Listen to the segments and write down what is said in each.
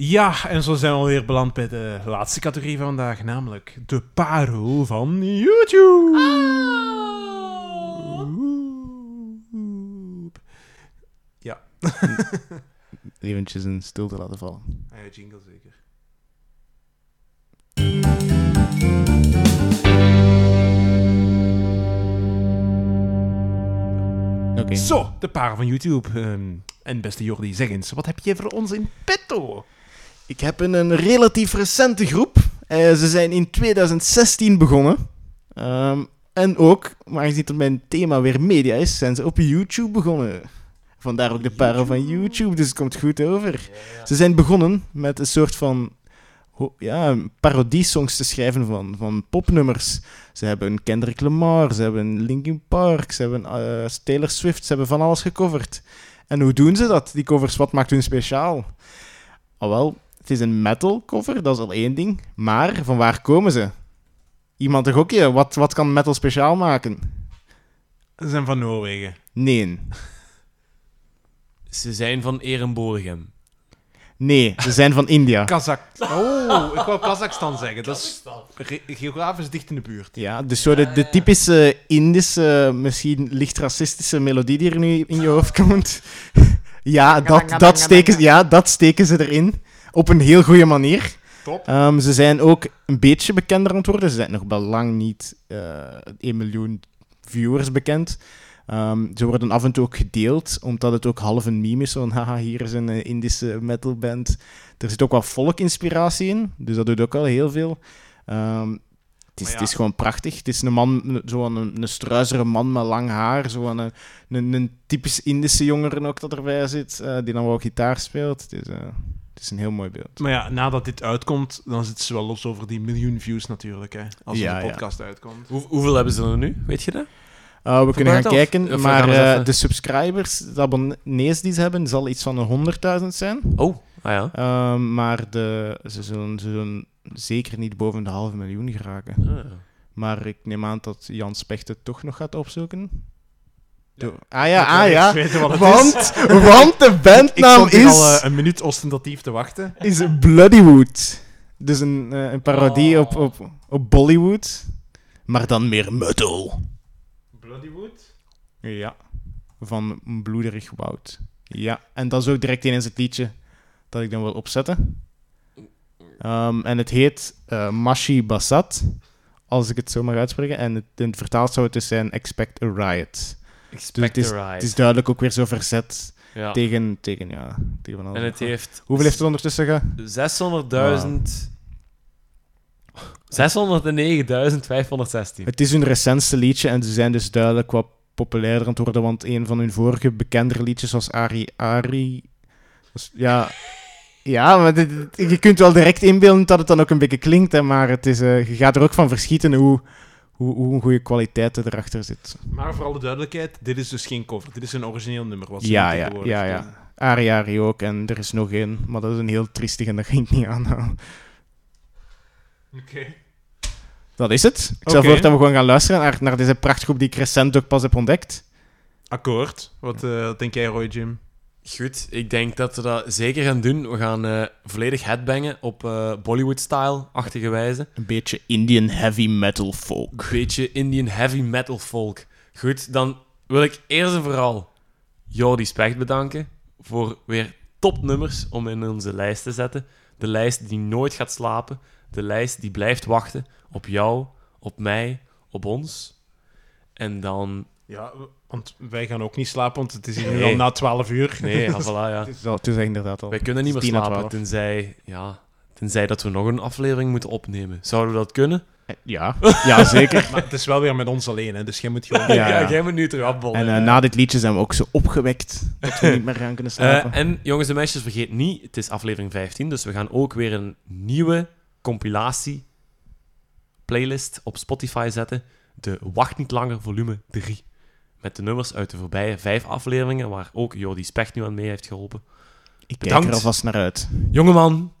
Ja, en zo zijn we alweer beland bij de laatste categorie van vandaag, namelijk de parel van YouTube. Ja, Eventjes een stilte laten vallen. ah ja, jingle zeker. Oké. Zo, de parel van YouTube. Ehm, en beste Jordi, zeg eens, wat heb je voor ons in petto? Ik heb een, een relatief recente groep. Eh, ze zijn in 2016 begonnen. Ehm, en ook, maar aangezien het mijn thema weer media is, zijn ze op YouTube begonnen. Vandaar ook de parel van YouTube, dus het komt goed over. Ze zijn begonnen met een soort van ja, parodie-songs te schrijven van, van popnummers. Ze hebben Kendrick Lamar, ze hebben Linkin Park, ze hebben eh, Taylor Swift, ze hebben van alles gecoverd. En hoe doen ze dat, die covers? Wat maakt hun speciaal? Al wel, het is een metal cover, dat is al één ding. Maar van waar komen ze? Iemand een gokje, wat, wat kan metal speciaal maken? Ze zijn van Noorwegen. Nee. Ze zijn van Erenborghem. Nee, ze zijn van India. Kazak. Oh, ik wou Kazachstan zeggen. Dat is geografisch dicht in de buurt. Ja, dus zo de, de typische Indische, misschien licht racistische melodie die er nu in je hoofd komt. ja, dat, dat, steken, ja, dat steken ze erin. Op een heel goede manier. Top. Ehm, ze zijn ook een beetje bekender aan het worden. Ze zijn nog bij lang niet eh 1 miljoen viewers bekend. Ehm, ze worden af en toe ook gedeeld, omdat het ook half een meme is. Van, haha, hier is een eh, Indische metalband. Er zit ook wel volkinspiratie in, dus dat doet ook wel heel veel. Ehm, het, is, ja. het is gewoon prachtig. Het is een man, zo'n een, een struizere man met lang haar. Zo'n een, een, een typisch Indische jongere ook dat erbij zit, eh, die dan wel gitaar speelt. Het is, eh, het is een heel mooi beeld. Maar ja, nadat dit uitkomt, dan zitten ze wel los over die miljoen views natuurlijk. Hè, als Ja, de ja. podcast uitkomt. Hoe, hoeveel hebben ze er nu? Weet je dat? Uh, we kunnen gaan kijken, Of maar gaan eh, even- de subscribers, de abonnees die ze hebben, zal iets van de 100.000 zijn. Oh, ah ja. Ehm, maar de, ze, zullen, ze zullen zeker niet boven de halve miljoen geraken. Ah. Maar ik neem aan dat Jan Specht het toch nog gaat opzoeken. Ja. Ah ja, Ik ah ja. weten wat het Want, is. want de Ik bandnaam stond hier is, al eh, een minuut ostentatief te wachten. is Bloodywood. Dus een, eh, een parodie Oh. op, op, op Bollywood. Maar dan meer metal. Bloodywood? Ja, van Bloederig Woud. Ja, en dat is ook direct ineens het liedje dat ik dan wil opzetten. Ehm, en het heet eh Mashi Basat, als ik het zo mag uitspreken. En het, in het vertaald zou het dus zijn Expect a Riot. Dus. Het is duidelijk ook weer zo verzet ja. tegen, tegen, ja, tegen van alles. En het heeft Hoeveel heeft het ondertussen gehad? 600.000... 609.516. Het is hun recentste liedje en ze zijn dus duidelijk wat populairder aan het worden, want een van hun vorige bekendere liedjes was Ari Ari. was- ja, ja, maar dit- je kunt wel direct inbeelden dat het dan ook een beetje klinkt, hè, maar het is, eh, je gaat er ook van verschieten hoe, hoe, hoe een goede kwaliteit er erachter zit. Maar voor alle duidelijkheid, dit is dus geen cover. Dit is een origineel nummer. Wat ze Ja, ja, ja, ja. Ari Ari ook, en er is nog één, maar dat is een heel triestig en dat ging ik niet aanhalen. Oké. Dat is het. Ik stel voor dat we gewoon gaan luisteren naar, naar deze prachtgroep die ik recent ook pas heb ontdekt. Akkoord. Wat, wat denk jij, Roy Jim? Goed, ik denk dat we dat zeker gaan doen. We gaan eh, volledig headbangen op eh, Bollywood-style-achtige wijze. Een beetje Indian heavy metal folk. Een beetje Indian heavy metal folk. Goed, dan wil ik eerst en vooral Jordi Specht bedanken voor weer topnummers om in onze lijst te zetten. De lijst die nooit gaat slapen. De lijst die blijft wachten op jou, op mij, op ons. En dan... Ja, want wij gaan ook niet slapen, want het is hier nu Nee. al na 12 uur. Nee, ja, voilà, ja. Het is, al, het is inderdaad al. Wij kunnen niet meer Het is 10 à slapen, 12. tenzij, ja, tenzij dat we nog een aflevering moeten opnemen. Zouden we dat kunnen? Eh, Ja, ja zeker. Maar het is wel weer met ons alleen, hè, dus jij moet gewoon... Ja, ja. jij moet nu terug afbollen. En eh, na dit liedje zijn we ook zo opgewekt dat we niet meer gaan kunnen Eh, slapen. en jongens en meisjes, vergeet niet, het is aflevering 15, dus we gaan ook weer een nieuwe compilatie playlist op Spotify zetten. De Wacht niet langer volume 3. Met de nummers uit de voorbije vijf afleveringen, waar ook Jordi Specht nu aan mee heeft geholpen. ik kijk er alvast naar uit. Jongeman,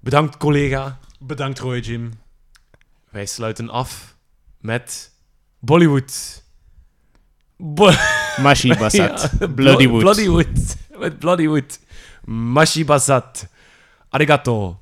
bedankt collega. Bedankt, Roy Jim. Wij sluiten af met Bollywood. Bo- Mashi Basat. Ja, Bloodywood. Bloodywood. Met Bloodywood. Mashi Basat. Arigato.